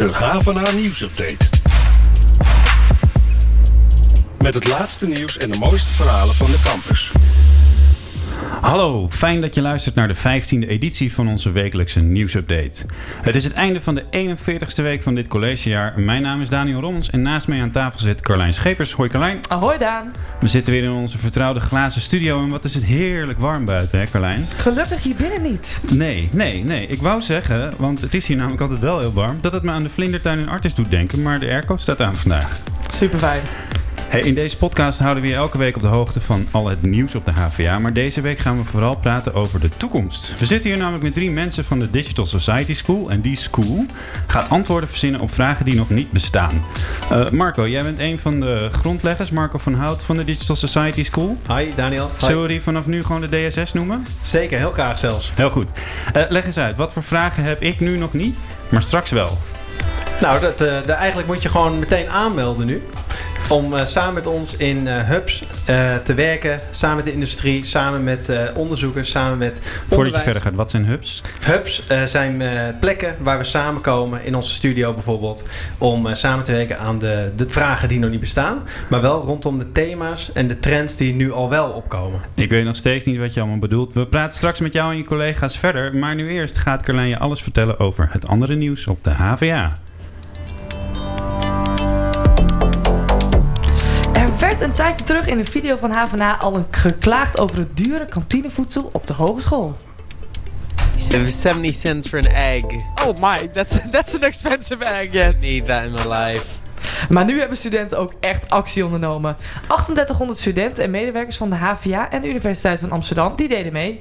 De Havana nieuwsupdate. Met het laatste nieuws en de mooiste verhalen van de campus. Hallo, fijn dat je luistert naar de 15e editie van onze wekelijkse nieuwsupdate. Het is het einde van de 41ste week van dit collegejaar. Mijn naam is Daniel Rommens en naast mij aan tafel zit Carlijn Schepers. Hoi Carlijn. Ahoy Daan. We zitten weer in onze vertrouwde glazen studio en wat is het heerlijk warm buiten, hè Carlijn? Gelukkig hier binnen niet. Nee, nee, nee. Ik wou zeggen, want het is hier namelijk altijd wel heel warm, dat het me aan de vlindertuin in Artis doet denken, maar de airco staat aan vandaag. Super fijn. Hey, in deze podcast houden we je elke week op de hoogte van al het nieuws op de HVA. Maar deze week gaan we vooral praten over de toekomst. We zitten hier namelijk met drie mensen van de Digital Society School. En die school gaat antwoorden verzinnen op vragen die nog niet bestaan. Uh, Marco, jij bent een van de grondleggers, Marco van Hout van de Digital Society School. Hi Daniel. Zullen we die vanaf nu gewoon de DSS noemen? Zeker, heel graag zelfs. Heel goed. Uh, leg eens uit, wat voor vragen heb ik nu nog niet, maar straks wel? Nou, dat, uh, eigenlijk moet je gewoon meteen aanmelden nu om uh, samen met ons in uh, hubs uh, te werken. Samen met de industrie, samen met onderzoekers, samen met Voordat je verder gaat, wat zijn hubs? Hubs zijn plekken waar we samenkomen, in onze studio bijvoorbeeld, om samen te werken aan de, de vragen die nog niet bestaan. Maar wel rondom de thema's en de trends die nu al wel opkomen. Ik weet nog steeds niet wat je allemaal bedoelt. We praten straks met jou en je collega's verder. Maar nu eerst gaat Carlijn je alles vertellen over het andere nieuws op de HVA. Werd een tijdje terug in een video van HVA al geklaagd over het dure kantinevoedsel op de hogeschool. 70 cents for an egg. Oh my, that's that's an expensive egg. Yes. I need that in my life. Maar nu hebben studenten ook echt actie ondernomen. 3800 studenten en medewerkers van de HVA en de Universiteit van Amsterdam die deden mee.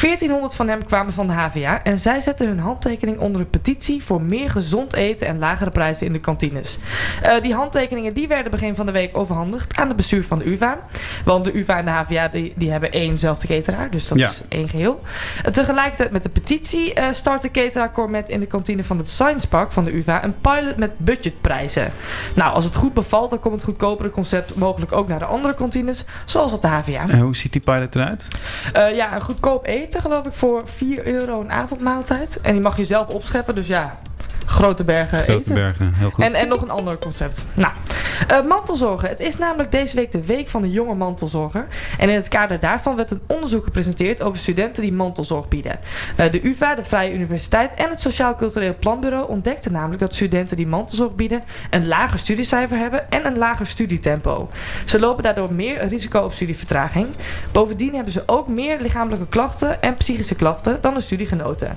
1400 van hen kwamen van de HVA en zij zetten hun handtekening onder een petitie voor meer gezond eten en lagere prijzen in de kantines. Uh, die handtekeningen die werden begin van de week overhandigd aan het bestuur van de UvA. Want de UvA en de HVA die, die hebben éénzelfde cateraar, dus dat ja. is één geheel. Uh, tegelijkertijd met de petitie uh, start de cateraar met in de kantine van het Science Park van de UvA een pilot met budgetprijzen. Nou, als het goed bevalt, dan komt het goedkopere concept mogelijk ook naar de andere kantines, zoals op de HVA. En hoe ziet die pilot eruit? Uh, ja, een goedkoop eten geloof ik voor 4 euro een avondmaaltijd. En die mag je zelf opscheppen, dus ja, grote bergen grote eten. bergen, heel goed. En, en nog een ander concept. Nou, uh, mantelzorgen. Het is namelijk deze week de week van de jonge mantelzorger. En in het kader daarvan werd een onderzoek gepresenteerd over studenten die mantelzorg bieden. Uh, de UvA, de Vrije Universiteit en het Sociaal Cultureel Planbureau ontdekten namelijk dat studenten die mantelzorg bieden een lager studiecijfer hebben en een lager studietempo. Ze lopen daardoor meer risico op studievertraging. Bovendien hebben ze ook meer lichamelijke klachten en psychische klachten dan de studiegenoten.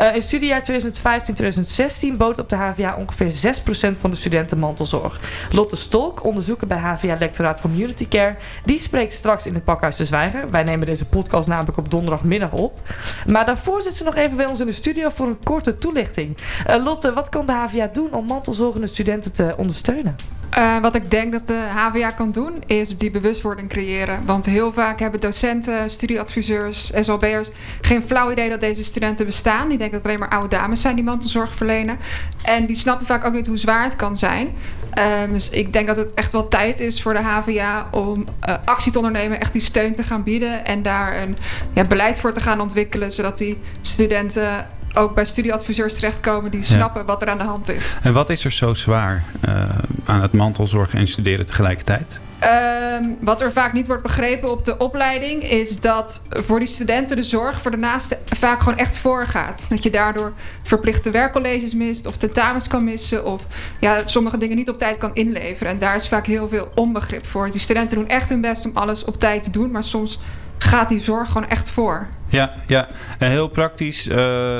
Uh, in studiejaar 2015-2016 bood op de HVA ongeveer 6% van de studenten mantelzorg. Lotte Stolk, onderzoeker bij HVA Lectoraat Community Care, die spreekt straks in het Pakhuis de Zwijger. Wij nemen deze podcast namelijk op donderdagmiddag op. Maar daarvoor zit ze nog even bij ons in de studio voor een korte toelichting. Uh, Lotte, wat kan de HVA doen om mantelzorgende studenten te ondersteunen? Uh, wat ik denk dat de HVA kan doen, is die bewustwording creëren. Want heel vaak hebben docenten, studieadviseurs, SLB'ers geen flauw idee dat deze studenten bestaan. Die denken dat het alleen maar oude dames zijn die mantelzorg verlenen. En die snappen vaak ook niet hoe zwaar het kan zijn. Um, dus ik denk dat het echt wel tijd is voor de HVA om uh, actie te ondernemen, echt die steun te gaan bieden en daar een ja, beleid voor te gaan ontwikkelen, zodat die studenten ook bij studieadviseurs terechtkomen die snappen wat er aan de hand is. En wat is er zo zwaar uh, aan het mantelzorgen en studeren tegelijkertijd? Um, wat er vaak niet wordt begrepen op de opleiding is dat voor die studenten de zorg voor de naaste vaak gewoon echt voorgaat. Dat je daardoor verplichte werkcolleges mist of tentamens kan missen of ja, sommige dingen niet op tijd kan inleveren. En daar is vaak heel veel onbegrip voor. Die studenten doen echt hun best om alles op tijd te doen, maar soms gaat die zorg gewoon echt voor. Ja, ja. En heel praktisch uh,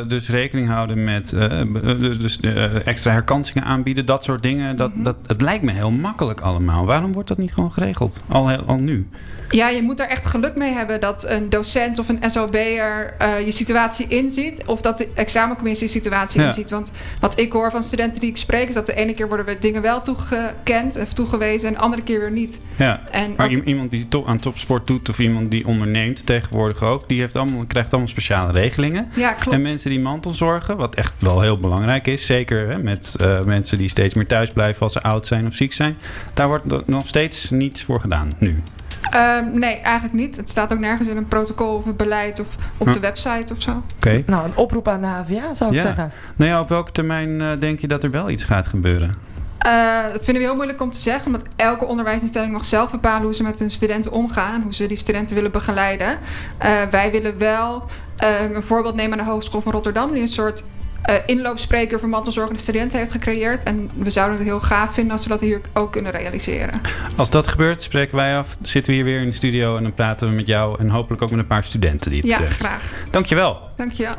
dus rekening houden met uh, dus, uh, extra herkansingen aanbieden, dat soort dingen. Dat, mm -hmm. dat, het lijkt me heel makkelijk allemaal. Waarom wordt dat niet gewoon geregeld? Al, heel, al nu? Ja, je moet er echt geluk mee hebben dat een docent of een SOB'er je situatie inziet. Of dat de examencommissie je situatie ja. inziet. Want wat ik hoor van studenten die ik spreek... is dat de ene keer worden we dingen wel toegekend of toegewezen... en de andere keer weer niet. Ja, en maar ook, iemand die to aan topsport doet of iemand die onderneemt tegenwoordig ook... die heeft allemaal, krijgt allemaal speciale regelingen. Ja, klopt. En mensen die mantelzorgen, wat echt wel heel belangrijk is... zeker hè, met uh, mensen die steeds meer thuis blijven als ze oud zijn of ziek zijn... daar wordt nog steeds niets voor gedaan nu. Ehm, nee, eigenlijk niet. Het staat ook nergens in een protocol of het beleid of op de website of zo. Oké. Nou, een oproep aan de HVA zou ik Ja. zeggen. Nou ja, op welke termijn eh, denk je dat er wel iets gaat gebeuren? Eh, dat vinden we heel moeilijk om te zeggen, omdat elke onderwijsinstelling mag zelf bepalen hoe ze met hun studenten omgaan en hoe ze die studenten willen begeleiden. Eh, wij willen wel eh, een voorbeeld nemen aan de Hogeschool van Rotterdam, die een soort eh, inloopspreker voor mantelzorgende studenten heeft gecreëerd. En we zouden het heel gaaf vinden als we dat hier ook kunnen realiseren. Als dat gebeurt, spreken wij af. Zitten we hier weer in de studio en dan praten we met jou en hopelijk ook met een paar studenten die het Ja, betreft. graag. Dankjewel. Dankjewel.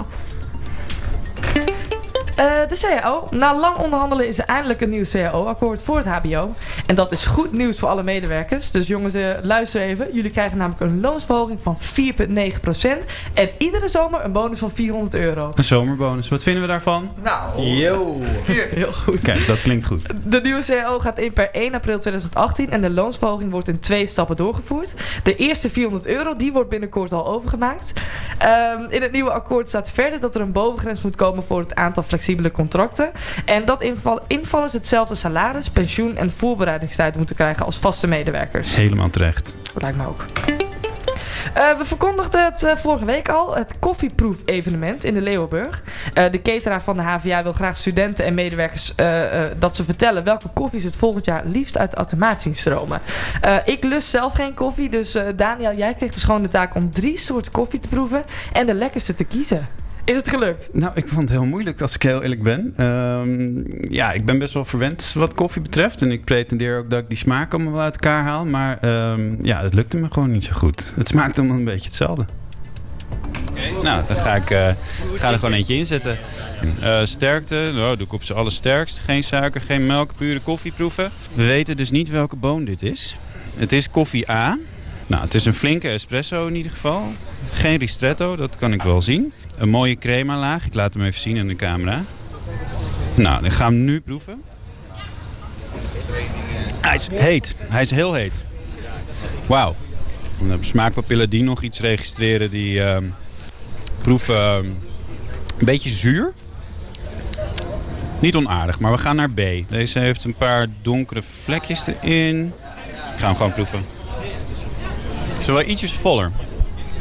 Eh, de CAO. Na lang onderhandelen is er eindelijk een nieuw CAO-akkoord voor het HBO. En dat is goed nieuws voor alle medewerkers. Dus jongens, eh, luister even. Jullie krijgen namelijk een loonsverhoging van 4,9%. En iedere zomer een bonus van 400 euro. Een zomerbonus. Wat vinden we daarvan? Yo. Heel goed. Kijk, dat klinkt goed. De nieuwe CAO gaat in per 1 april 2018 en de loonsverhoging wordt in twee stappen doorgevoerd. De eerste 400 euro, die wordt binnenkort al overgemaakt. Ehm, in het nieuwe akkoord staat verder dat er een bovengrens moet komen voor het aantal flexibele contracten. En dat inval invallers hetzelfde salaris, pensioen en voorbereidingstijd moeten krijgen als vaste medewerkers. Helemaal terecht. Lijkt me ook. Eh, we verkondigden het eh, vorige week al, het koffieproef evenement in de Leeuwenburg. Eh, de cateraar van de HVA wil graag studenten en medewerkers dat ze vertellen welke koffies het volgend jaar liefst uit de automaat zien stromen. Ik lust zelf geen koffie, dus Daniel, jij kreeg de schone taak om drie soorten koffie te proeven en de lekkerste te kiezen. Is het gelukt? Nou, ik vond het heel moeilijk als ik heel eerlijk ben. Ehm, ja, ik ben best wel verwend wat koffie betreft. En ik pretendeer ook dat ik die smaak allemaal wel uit elkaar haal. Maar ehm, ja, het lukte me gewoon niet zo goed. Het smaakt allemaal een beetje hetzelfde. Nou, dan ga ik eh, ga er gewoon eentje in zetten. Eh, sterkte, nou, doe ik op z'n allersterkst. Geen suiker, geen melk, pure koffie proeven. We weten dus niet welke boon dit is. Het is koffie A. Nou, het is een flinke espresso in ieder geval. Geen ristretto, dat kan ik wel zien. Een mooie crema laag. Ik laat hem even zien in de camera. Nou, dan gaan we hem nu proeven. Hij is heet. Hij is heel heet. Wauw. De smaakpapillen die nog iets registreren, die ehm, proeven ehm, een beetje zuur. Niet onaardig, maar we gaan naar B. Deze heeft een paar donkere vlekjes erin. Ik ga hem gewoon proeven. Het wel ietsjes voller.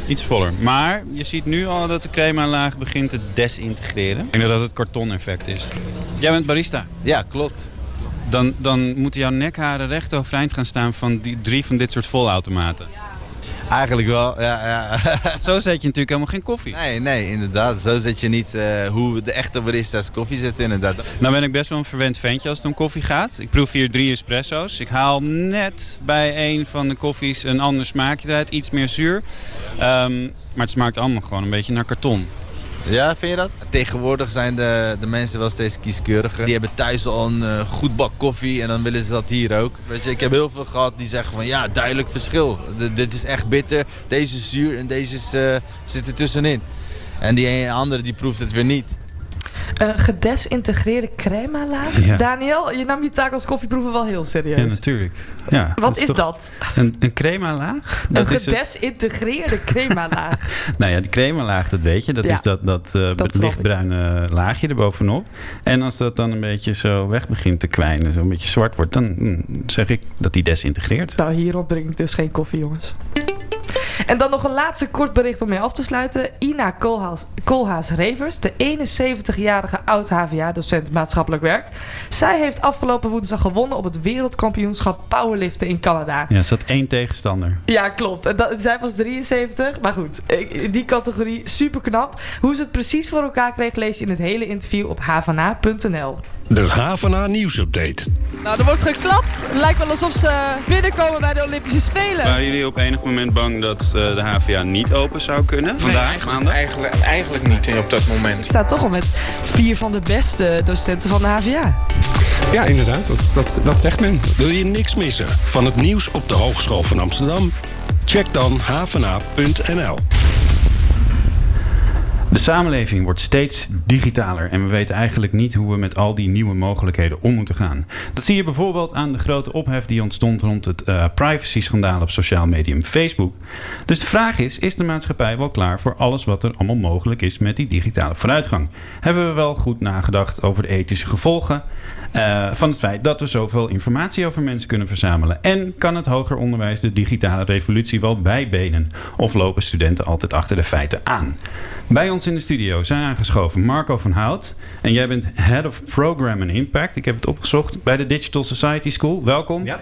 Iets voller. Maar je ziet nu al dat de crema laag begint te desintegreren. Ik denk dat het het karton-effect is. Jij bent barista. Ja, klopt. Dan, dan moeten jouw nekharen recht overeind gaan staan van die drie van dit soort volautomaten. Eigenlijk wel, ja. ja. Zo zet je natuurlijk helemaal geen koffie. nee, nee, inderdaad. Zo zet je niet eh, hoe de echte baristas koffie zetten, inderdaad. Nou ben ik best wel een verwend ventje als het om koffie gaat. Ik proef hier drie espresso's. Ik haal net bij een van de koffies een ander smaakje uit. Iets meer zuur. Ehm, maar het smaakt allemaal gewoon een beetje naar karton. Ja, vind je dat? Tegenwoordig zijn de, de mensen wel steeds kieskeuriger. Die hebben thuis al een eh, goed bak koffie en dan willen ze dat hier ook. Weet je, ik heb heel veel gehad die zeggen van ja, duidelijk verschil. D- dit is echt bitter, deze is zuur en deze is, eh, zit er tussenin. En die ene andere die proeft het weer niet. Een gedesintegreerde crema laag. Ja. Daniel, je nam je taak als koffieproever wel heel Ja, serieus. natuurlijk. Ja, Wat is dat? Een, een crema laag? Een gedesintegreerde crema laag. Nou ja, die crema laag, dat weet je. Dat Ja, is dat, dat, eh, dat lichtbruine laagje erbovenop. En als dat dan een beetje zo weg begint te kwijnen, zo een beetje zwart wordt, dan mm, zeg ik dat die desintegreert. nou, hierop drink ik dus geen koffie, jongens. En dan nog een laatste kort bericht om mee af te sluiten. Ina Koolhaas, Koolhaas-Revers, de 71-jarige oud-HVA-docent maatschappelijk werk. Zij heeft afgelopen woensdag gewonnen op het wereldkampioenschap powerliften in Canada. Ja, er zat één tegenstander. Ja, klopt. En dat, zij was 73. Maar goed, in die categorie super knap. Hoe ze het precies voor elkaar kreeg, lees je in het hele interview op havana.nl. De Havana nieuwsupdate. Nou, er wordt geklapt. Lijkt wel alsof ze binnenkomen bij de Olympische Spelen. Waren jullie op enig moment bang dat eh, de HVA niet open zou kunnen? Vandaag, maandag? Eigenlijk, eigenlijk niet op dat Ik moment. sta toch al met vier van de beste docenten van de HVA. Ja, inderdaad, dat, dat, dat zegt men. Wil je niks missen van het nieuws op de Hogeschool van Amsterdam? Check dan havana.nl. De samenleving wordt steeds digitaler en we weten eigenlijk niet hoe we met al die nieuwe mogelijkheden om moeten gaan. Dat zie je bijvoorbeeld aan de grote ophef die ontstond rond het uh, privacy-schandaal op sociaal medium Facebook. Dus de vraag is: is de maatschappij wel klaar voor alles wat er allemaal mogelijk is met die digitale vooruitgang? Hebben we wel goed nagedacht over de ethische gevolgen uh, van het feit dat we zoveel informatie over mensen kunnen verzamelen? En kan het hoger onderwijs de digitale revolutie wel bijbenen? Of lopen studenten altijd achter de feiten aan? Bij in de studio zijn aangeschoven Marco van Hout. En jij bent Head of Program and Impact. Ik heb het opgezocht bij de Digital Society School. Welkom. Ja.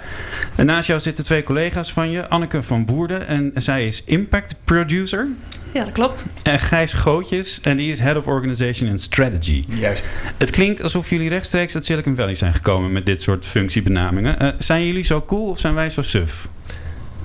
En naast jou zitten twee collega's van je. Anneke van Boerden. En zij is Impact Producer. Ja, dat klopt. En Gijs Gootjes. En die is Head of Organization and Strategy. Juist. Het klinkt alsof jullie rechtstreeks uit Silicon Valley zijn gekomen met dit soort functiebenamingen. Uh, zijn jullie zo cool of zijn wij zo suf?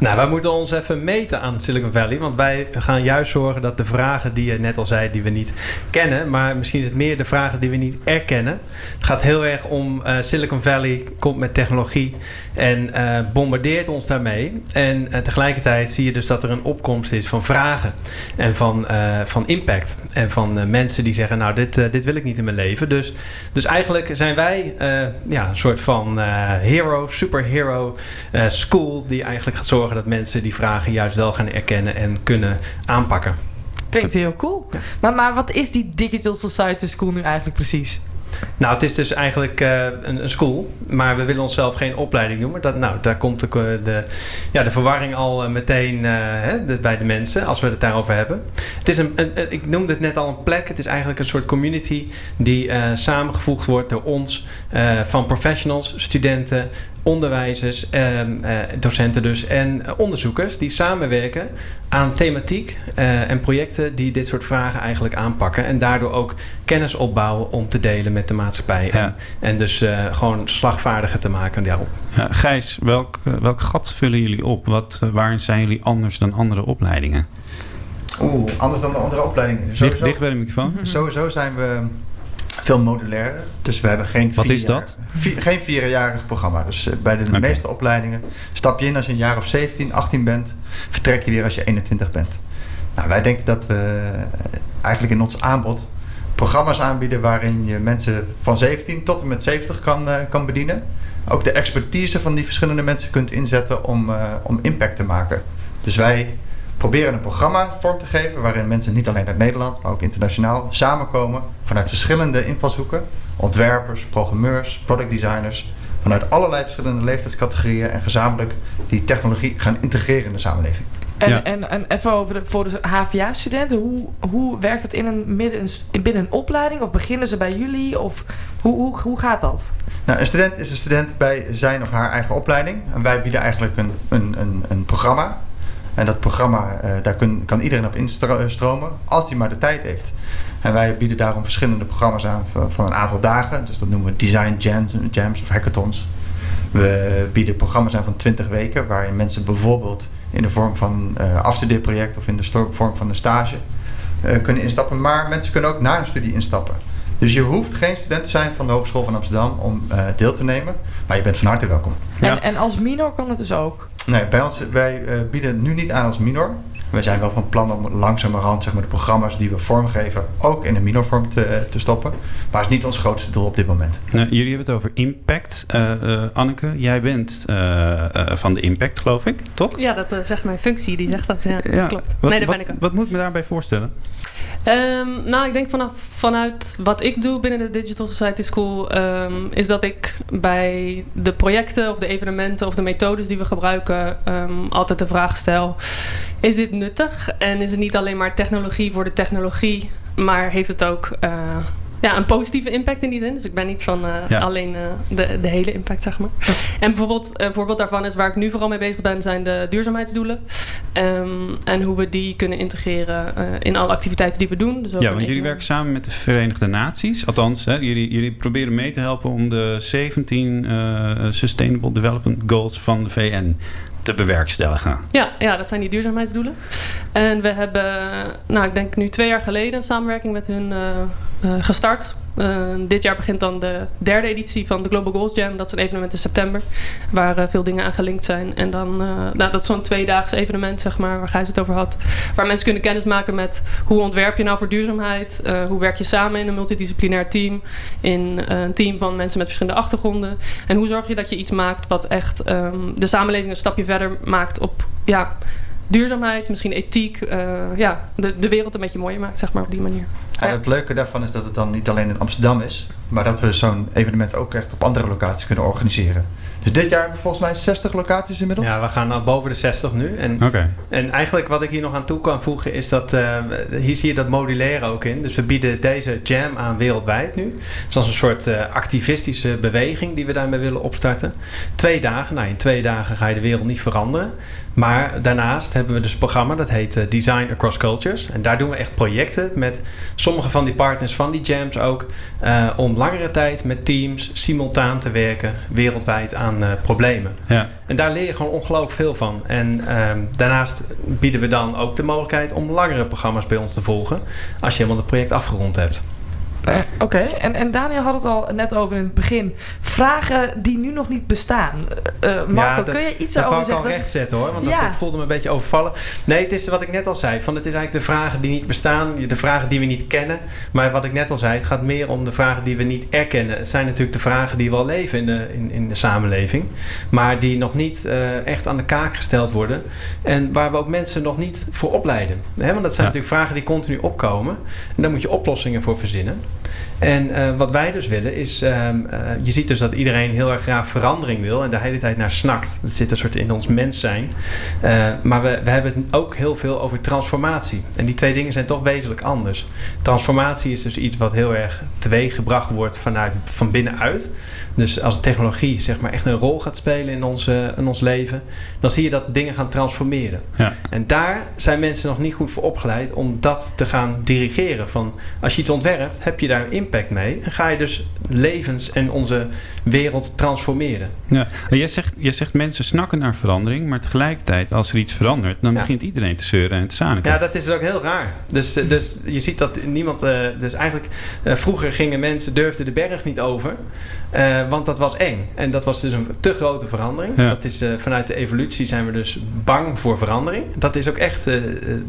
Nou, wij moeten ons even meten aan Silicon Valley. Want wij gaan juist zorgen dat de vragen die je net al zei, die we niet kennen. Maar misschien is het meer de vragen die we niet erkennen. Het gaat heel erg om uh, Silicon Valley komt met technologie en uh, bombardeert ons daarmee. En uh, tegelijkertijd zie je dus dat er een opkomst is van vragen en van, van impact. En van mensen die zeggen, nou, dit, dit wil ik niet in mijn leven. Dus, dus eigenlijk zijn wij ja, een soort van hero, superhero school die eigenlijk gaat zorgen dat mensen die vragen juist wel gaan erkennen en kunnen aanpakken. Klinkt heel cool. Maar, maar wat is die Digital Society School nu eigenlijk precies? Nou, het is dus eigenlijk uh, een, een, school, maar we willen onszelf geen opleiding noemen. Dat, nou, daar komt de, de, ja, de verwarring al uh, meteen uh, hè, de, bij de mensen als we het daarover hebben. Het is een, een, ik noemde het net al een plek. Het is eigenlijk een soort community die samengevoegd wordt door ons van professionals, studenten, onderwijzers, eh, eh, docenten dus en onderzoekers die samenwerken aan thematiek eh, en projecten die dit soort vragen eigenlijk aanpakken en daardoor ook kennis opbouwen om te delen met de maatschappij ja. en, en, dus uh, gewoon slagvaardiger te maken daarop. Ja, Gijs, welk, welk gat vullen jullie op? Wat, waarin zijn jullie anders dan andere opleidingen? Oeh, anders dan de andere opleidingen. Sowieso, dicht, dicht bij de microfoon. Sowieso zijn we veel modulairder. Dus we hebben geen Wat is dat? Vier, geen vierjarig programma. Dus uh, bij de okay. meeste opleidingen stap je in als je een jaar of 17, 18 bent. Vertrek je weer als je 21 bent. Nou, wij denken dat we eigenlijk in ons aanbod programma's aanbieden waarin je mensen van 17 tot en met 70 kan, uh, kan bedienen. Ook de expertise van die verschillende mensen kunt inzetten om, uh, om impact te maken. Dus wij proberen een programma vorm te geven waarin mensen niet alleen uit Nederland, maar ook internationaal samenkomen vanuit verschillende invalshoeken. Ontwerpers, programmeurs, productdesigners, vanuit allerlei verschillende leeftijdscategorieën en gezamenlijk die technologie gaan integreren in de samenleving. En, ja. en, en even over de, voor de HVA-studenten, hoe, hoe werkt het in een, midden, binnen een opleiding? Of beginnen ze bij jullie? Of hoe, hoe, hoe gaat dat? Nou, een student is een student bij zijn of haar eigen opleiding. En wij bieden eigenlijk een, een, een, een programma en dat programma, uh, daar kun, kan iedereen op instromen, als hij maar de tijd heeft. En wij bieden daarom verschillende programma's aan van een aantal dagen. Dus dat noemen we design jams, jams of hackathons. We bieden programma's aan van 20 weken, waarin mensen bijvoorbeeld in de vorm van een uh, afstudeerproject of in de vorm van een stage uh, kunnen instappen. Maar mensen kunnen ook na een studie instappen. Dus je hoeft geen student te zijn van de Hogeschool van Amsterdam om uh, deel te nemen. Maar je bent van harte welkom. En, ja. en als minor kan het dus ook? Nee, bij ons, wij uh, bieden nu niet aan als minor. We zijn wel van plan om langzamerhand zeg maar, de programma's die we vormgeven ook in een minorvorm te, te stoppen. Maar het is niet ons grootste doel op dit moment. Nou, jullie hebben het over impact. Uh, uh, Anneke, jij bent van de impact, geloof ik, toch? Ja, dat zegt mijn functie, die zegt dat. Ja, ja. dat klopt. Wat, nee, dat wat, ben ik ook. Wat moet ik me daarbij voorstellen? Um, nou, ik denk vanaf, vanuit wat ik doe binnen de Digital Society School, um, is dat ik bij de projecten of de evenementen of de methodes die we gebruiken, um, altijd de vraag stel: is dit nuttig? En is het niet alleen maar technologie voor de technologie, maar heeft het ook. Uh, ja, een positieve impact in die zin. Dus ik ben niet van uh, ja. alleen uh, de, de hele impact, zeg maar. En bijvoorbeeld, een uh, voorbeeld daarvan is waar ik nu vooral mee bezig ben, zijn de duurzaamheidsdoelen. Um, en hoe we die kunnen integreren in alle activiteiten die we doen. Dus ja, want jullie werken samen met de Verenigde Naties. Althans, hè, jullie, jullie proberen mee te helpen om de 17 Sustainable Development Goals van de VN te bewerkstelligen. Ja, ja, dat zijn die duurzaamheidsdoelen. En we hebben, nou, ik denk nu twee jaar geleden een samenwerking met hun uh, uh, gestart. Eh, dit jaar begint dan de derde editie van de Global Goals Jam. Dat is een evenement in september, waar eh, veel dingen aan gelinkt zijn. En dan, eh, nou, dat is zo'n tweedaags evenement, zeg maar, waar Gijs het over had. Waar mensen kunnen kennis maken met hoe ontwerp je nou voor duurzaamheid? Eh, hoe werk je samen in een multidisciplinair team? In een team van mensen met verschillende achtergronden. En hoe zorg je dat je iets maakt wat echt ehm, de samenleving een stapje verder maakt op ja, duurzaamheid, misschien ethiek. eh, ja, de, de wereld een beetje mooier maakt, zeg maar, op die manier. En het leuke daarvan is dat het dan niet alleen in Amsterdam is, maar dat we zo'n evenement ook echt op andere locaties kunnen organiseren. Dus dit jaar hebben we volgens mij 60 locaties inmiddels. Ja, we gaan naar boven de 60 nu. En, Oké. en eigenlijk wat ik hier nog aan toe kan voegen is dat eh, hier zie je dat modulaire ook in. Dus we bieden deze jam aan wereldwijd nu. Zoals een soort eh, activistische beweging die we daarmee willen opstarten. Twee dagen. Nou, in twee dagen ga je de wereld niet veranderen. Maar daarnaast hebben we dus een programma dat heet eh, Design Across Cultures. En daar doen we echt projecten met sommige van die partners van die jams ook. eh, om langere tijd met teams simultaan te werken wereldwijd aan eh, problemen. Ja. En daar leer je gewoon ongelooflijk veel van. En ehm, daarnaast bieden we dan ook de mogelijkheid om langere programma's bij ons te volgen. Als je helemaal het project afgerond hebt. Eh, Oké, en, en Daniel had het al net over in het begin. Vragen die nu nog niet bestaan. Eh, eh, Marco, dat- kun je iets dat over wou ik al zeggen? recht zetten hoor, want dat, Ja. dat voelde me een beetje overvallen. Nee, het is wat ik net al zei. Van, het is eigenlijk de vragen die niet bestaan, de vragen die we niet kennen. Maar wat ik net al zei, het gaat meer om de vragen die we niet erkennen. Het zijn natuurlijk de vragen die wel leven in de, in, in de samenleving. Maar die nog niet eh, echt aan de kaak gesteld worden. En waar we ook mensen nog niet voor opleiden. Hè, want dat zijn Ja. natuurlijk vragen die continu opkomen. En daar moet je oplossingen voor verzinnen. En eh, wat wij dus willen is, ehm, eh, je ziet dus dat iedereen heel erg graag verandering wil en de hele tijd naar snakt. Dat zit een soort in ons mens zijn. Eh, maar we, we hebben het ook heel veel over transformatie. En die twee dingen zijn toch wezenlijk anders. Transformatie is dus iets wat heel erg teweeggebracht wordt vanuit, van binnenuit. Dus als technologie zeg maar echt een rol gaat spelen in, onze, in ons leven, dan zie je dat dingen gaan transformeren. Ja. En daar zijn mensen nog niet goed voor opgeleid om dat te gaan dirigeren. Van als je iets ontwerpt, heb je daar een impact mee. En ga je dus levens en onze wereld transformeren. Ja. Jij, zegt, jij zegt mensen snakken naar verandering, maar tegelijkertijd als er iets verandert, dan Ja. begint iedereen te zeuren en te zaniken. Ja, dat is ook heel raar. Dus, eh, dus je ziet dat niemand. eh, dus eigenlijk, eh, vroeger gingen mensen durfden de berg niet over. want dat was eng. En dat was dus een te grote verandering. Ja. Dat is, vanuit de evolutie zijn we dus bang voor verandering. Dat is ook echt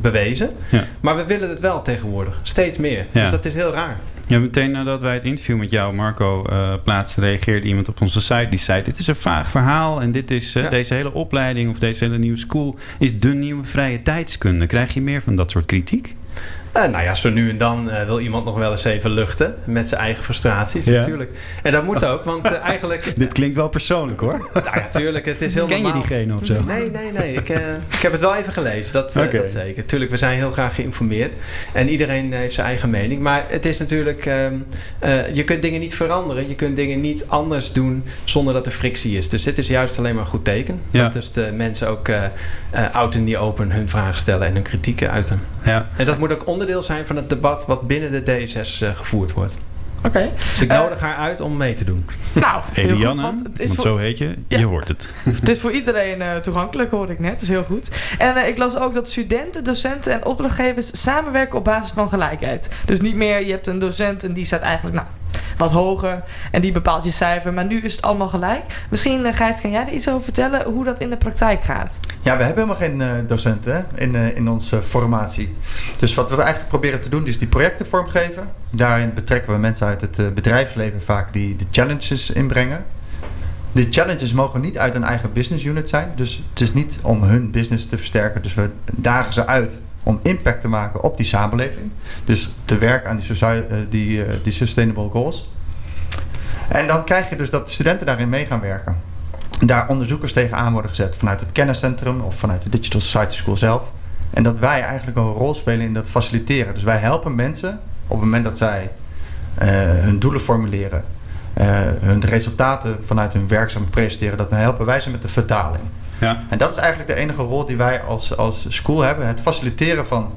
bewezen. Ja. Maar we willen het wel tegenwoordig. Steeds meer. Ja. Dus dat is heel raar. Ja, meteen nadat wij het interview met jou, Marco, eh plaatsten, reageerde iemand op onze site die zei: Dit is een vaag verhaal en dit is, eh, Ja. deze hele opleiding of deze hele nieuwe school is de nieuwe vrije tijdskunde. Krijg je meer van dat soort kritiek? Eh, nou ja, zo nu en dan eh, wil iemand nog wel eens even luchten met zijn eigen frustraties, Ja. natuurlijk. En dat moet ook, want eh, eigenlijk... Dit klinkt wel persoonlijk hoor. Nou ja, tuurlijk, het is heel Ken je diegene of zo? Nee, nee, nee. Ik, ik heb het wel even gelezen, dat, dat zeker. Tuurlijk, we zijn heel graag geïnformeerd. En iedereen heeft zijn eigen mening. Maar het is natuurlijk... ehm, eh, je kunt dingen niet veranderen. Je kunt dingen niet anders doen zonder dat er frictie is. Dus dit is juist alleen maar een goed teken. Ja. Dat dus de mensen ook out in the open hun vragen stellen en hun kritieken uiten. Ja. En dat moet ook onderdeel zijn van het debat wat binnen de DSS eh, gevoerd wordt. Oké. Dus ik Eh, nodig haar uit om mee te doen. Nou, heel goed, Eliane, want want, het is voor- zo heet je, Ja. je hoort het. Het is voor iedereen eh, toegankelijk, hoorde ik net. Dat is heel goed. En eh, ik las ook dat studenten, docenten en opdrachtgevers samenwerken op basis van gelijkheid. Dus niet meer, je hebt een docent en die staat eigenlijk nou, wat hoger en die bepaalt je cijfer. Maar nu is het allemaal gelijk. Misschien, eh, Gijs, kan jij er iets over vertellen hoe dat in de praktijk gaat? Ja, we hebben helemaal geen eh, docenten in, eh, in onze formatie. Dus wat we eigenlijk proberen te doen, is die projecten vormgeven. Daarin betrekken we mensen uit het bedrijfsleven vaak die de challenges inbrengen. De challenges mogen niet uit een eigen business unit zijn. Dus het is niet om hun business te versterken. Dus we dagen ze uit om impact te maken op die samenleving. Dus te werken aan die, eh, die, eh, die sustainable goals. En dan krijg je dus dat de studenten daarin mee gaan werken daar onderzoekers tegenaan worden gezet vanuit het kenniscentrum of vanuit de Digital Society School zelf. En dat wij eigenlijk een rol spelen in dat faciliteren. Dus wij helpen mensen op het moment dat zij eh, hun doelen formuleren, eh, hun resultaten vanuit hun werkzaam presenteren, dat dan helpen wij ze met de vertaling. Ja. En dat is eigenlijk de enige rol die wij als, als school hebben: het faciliteren van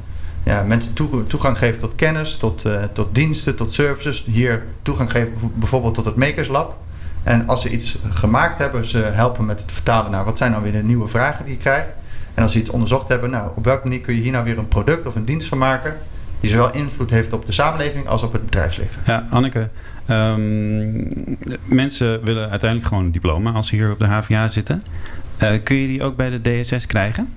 ja, mensen toe- toegang geven tot kennis, tot, eh, tot diensten, tot services. Hier toegang geven bijvoorbeeld tot het Makers Lab. En als ze iets gemaakt hebben, ze helpen met het vertalen naar wat zijn nou weer de nieuwe vragen die je krijgt. En als ze iets onderzocht hebben, nou, op welke manier kun je hier nou weer een product of een dienst van maken Die zowel invloed heeft op de samenleving als op het bedrijfsleven. Ja, Anneke. ehm, mensen willen uiteindelijk gewoon een diploma als ze hier op de HVA zitten. Eh, kun je die ook bij de DSS krijgen?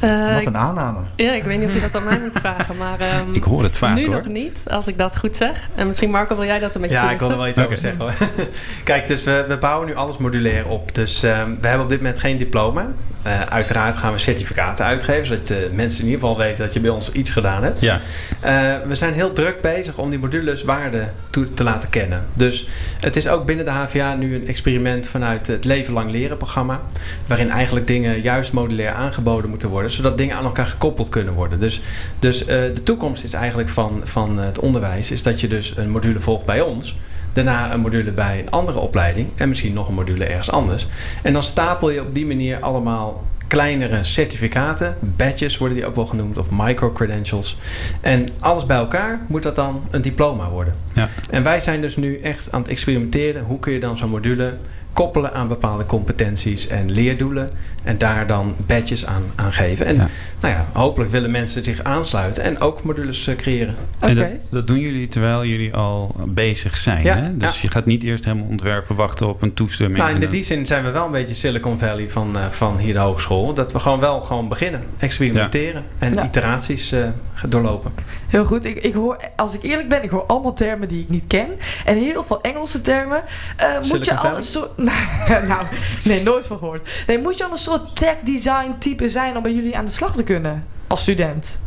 Eh, Wat een aanname. Ja, ik weet niet of je dat aan mij moet vragen, maar... ehm, Ik hoor het vaak, Nu hoor. nog niet, als ik dat goed zeg. En misschien Marco, wil jij dat een beetje Ja, ik wil er wel iets over zeggen. hoor. Kijk, dus we, we bouwen nu alles modulair op. Dus ehm, we hebben op dit moment geen diploma. Eh, uiteraard gaan we certificaten uitgeven, zodat mensen in ieder geval weten dat je bij ons iets gedaan hebt. Ja. Eh, we zijn heel druk bezig om die modules waarde toe te laten kennen. Dus het is ook binnen de HVA nu een experiment vanuit het Leven Lang Leren programma. Waarin eigenlijk dingen juist modulair aangeboden moeten worden. Zodat dingen aan elkaar gekoppeld kunnen worden. Dus, dus eh, de toekomst is eigenlijk van, van het onderwijs. Is dat je dus een module volgt bij ons. Daarna een module bij een andere opleiding. En misschien nog een module ergens anders. En dan stapel je op die manier allemaal kleinere certificaten. Badges worden die ook wel genoemd. Of micro-credentials. En alles bij elkaar moet dat dan een diploma worden. Ja. En wij zijn dus nu echt aan het experimenteren. Hoe kun je dan zo'n module koppelen aan bepaalde competenties en leerdoelen. En daar dan badges aan, aan geven. En Ja. nou ja, hopelijk willen mensen zich aansluiten en ook modules eh, creëren. En dat, dat doen jullie terwijl jullie al bezig zijn. Ja, hè? Dus ja. je gaat niet eerst helemaal ontwerpen, wachten op een toestemming. Nou, in dan- die zin zijn we wel een beetje Silicon Valley van, eh, van hier de hogeschool. Dat we gewoon wel gewoon beginnen. Experimenteren en Ja. iteraties eh, gaan doorlopen. Heel goed. Ik, ik hoor, als ik eerlijk ben, ik hoor allemaal termen die ik niet ken. En heel veel Engelse termen. Eh, moet je Silicon nou, nee, nooit van gehoord. Moet je al een soort tech design type zijn om bij jullie aan de slag te kunnen? Als student?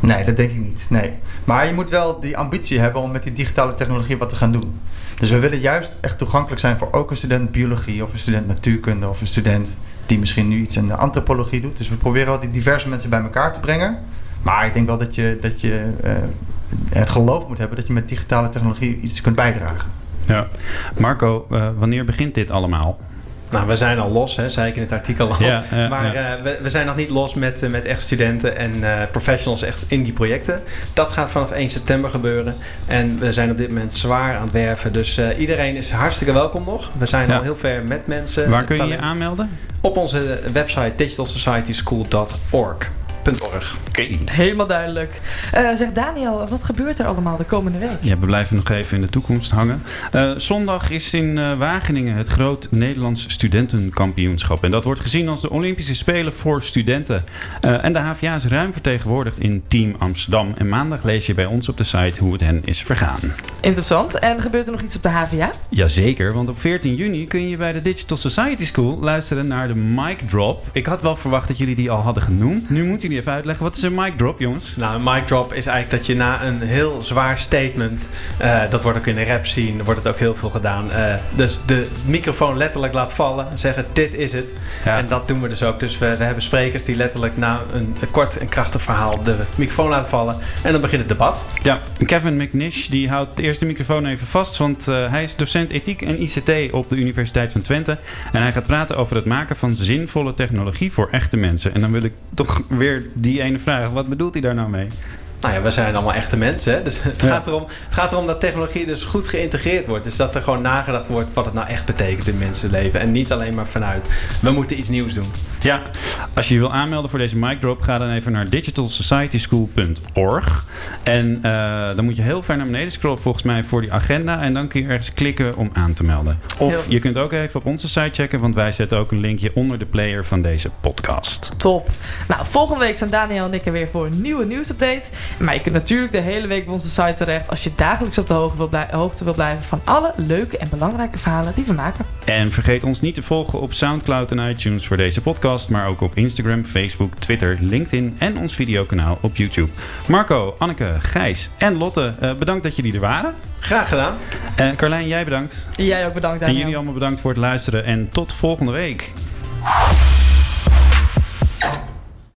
Nee, dat denk ik niet. Nee. Maar je moet wel die ambitie hebben om met die digitale technologie wat te gaan doen. Dus we willen juist echt toegankelijk zijn voor ook een student biologie of een student natuurkunde of een student die misschien nu iets in de antropologie doet. Dus we proberen wel die diverse mensen bij elkaar te brengen. Maar ik denk wel dat je, dat je eh, het geloof moet hebben dat je met digitale technologie iets kunt bijdragen. Ja. Marco, eh, wanneer begint dit allemaal? Nou, we zijn al los, hè, zei ik in het artikel al. Ja, ja, maar ja. eh, we, we zijn nog niet los met, eh, met echt studenten en professionals echt in die projecten. Dat gaat vanaf 1 september gebeuren. En we zijn op dit moment zwaar aan het werven. Dus iedereen is hartstikke welkom nog. We zijn al heel ver met mensen. Waar kun je je aanmelden? Op onze website digitalsocietyschool.org. Oké. Helemaal duidelijk. Eh, zeg Daniel, wat gebeurt er allemaal de komende week? Ja, we blijven nog even in de toekomst hangen. Eh, zondag is in eh, Wageningen het Groot Nederlands Studentenkampioenschap. En dat wordt gezien als de Olympische Spelen voor studenten. Eh, en de HVA is ruim vertegenwoordigd in Team Amsterdam. En maandag lees je bij ons op de site hoe het hen is vergaan. Interessant. En gebeurt er nog iets op de HVA? Jazeker, want op 14 juni kun je bij de Digital Society School luisteren naar de mic drop. Ik had wel verwacht dat jullie die al hadden genoemd. Nu moeten jullie even uitleggen, wat is een mic drop, jongens? Nou, een mic drop is eigenlijk dat je na een heel zwaar statement, eh, dat wordt ook in de rap zien, wordt het ook heel veel gedaan. eh, dus de microfoon letterlijk laat vallen, zeggen dit is het. Ja. En dat doen we dus ook. Dus we, we hebben sprekers die letterlijk na een, een kort en krachtig verhaal de microfoon laten vallen. En dan begint het debat. Ja, Kevin McNish die houdt de eerste microfoon even vast, want eh, hij is docent ethiek en ICT op de Universiteit van Twente. En hij gaat praten over het maken van zinvolle technologie voor echte mensen. En dan wil ik toch weer die ene vragen, wat bedoelt hij daar nou mee? Nou ja, we zijn allemaal echte mensen. Hè? Dus het, Ja. gaat erom, het gaat erom dat technologie dus goed geïntegreerd wordt. Dus dat er gewoon nagedacht wordt wat het nou echt betekent in mensenleven. En niet alleen maar vanuit, we moeten iets nieuws doen. Ja, als je je wil aanmelden voor deze mic drop, ga dan even naar digitalsocietyschool.org. En eh, dan moet je heel ver naar beneden scrollen volgens mij voor die agenda. En dan kun je ergens klikken om aan te melden. Of je kunt ook even op onze site checken, want wij zetten ook een linkje onder de player van deze podcast. Top. Nou, volgende week zijn Daniel en ik er weer voor een nieuwe nieuwsupdate. Maar je kunt natuurlijk de hele week op onze site terecht als je dagelijks op de hoogte wil, blij- hoogte wil blijven van alle leuke en belangrijke verhalen die we maken. En vergeet ons niet te volgen op Soundcloud en iTunes voor deze podcast, maar ook op Instagram, Facebook, Twitter, LinkedIn en ons videokanaal op YouTube. Marco, Anneke, Gijs en Lotte, eh, bedankt dat jullie er waren. Graag gedaan. En Carlijn, jij bedankt. Jij ook bedankt, En Daniel. jullie allemaal bedankt voor het luisteren en tot volgende week.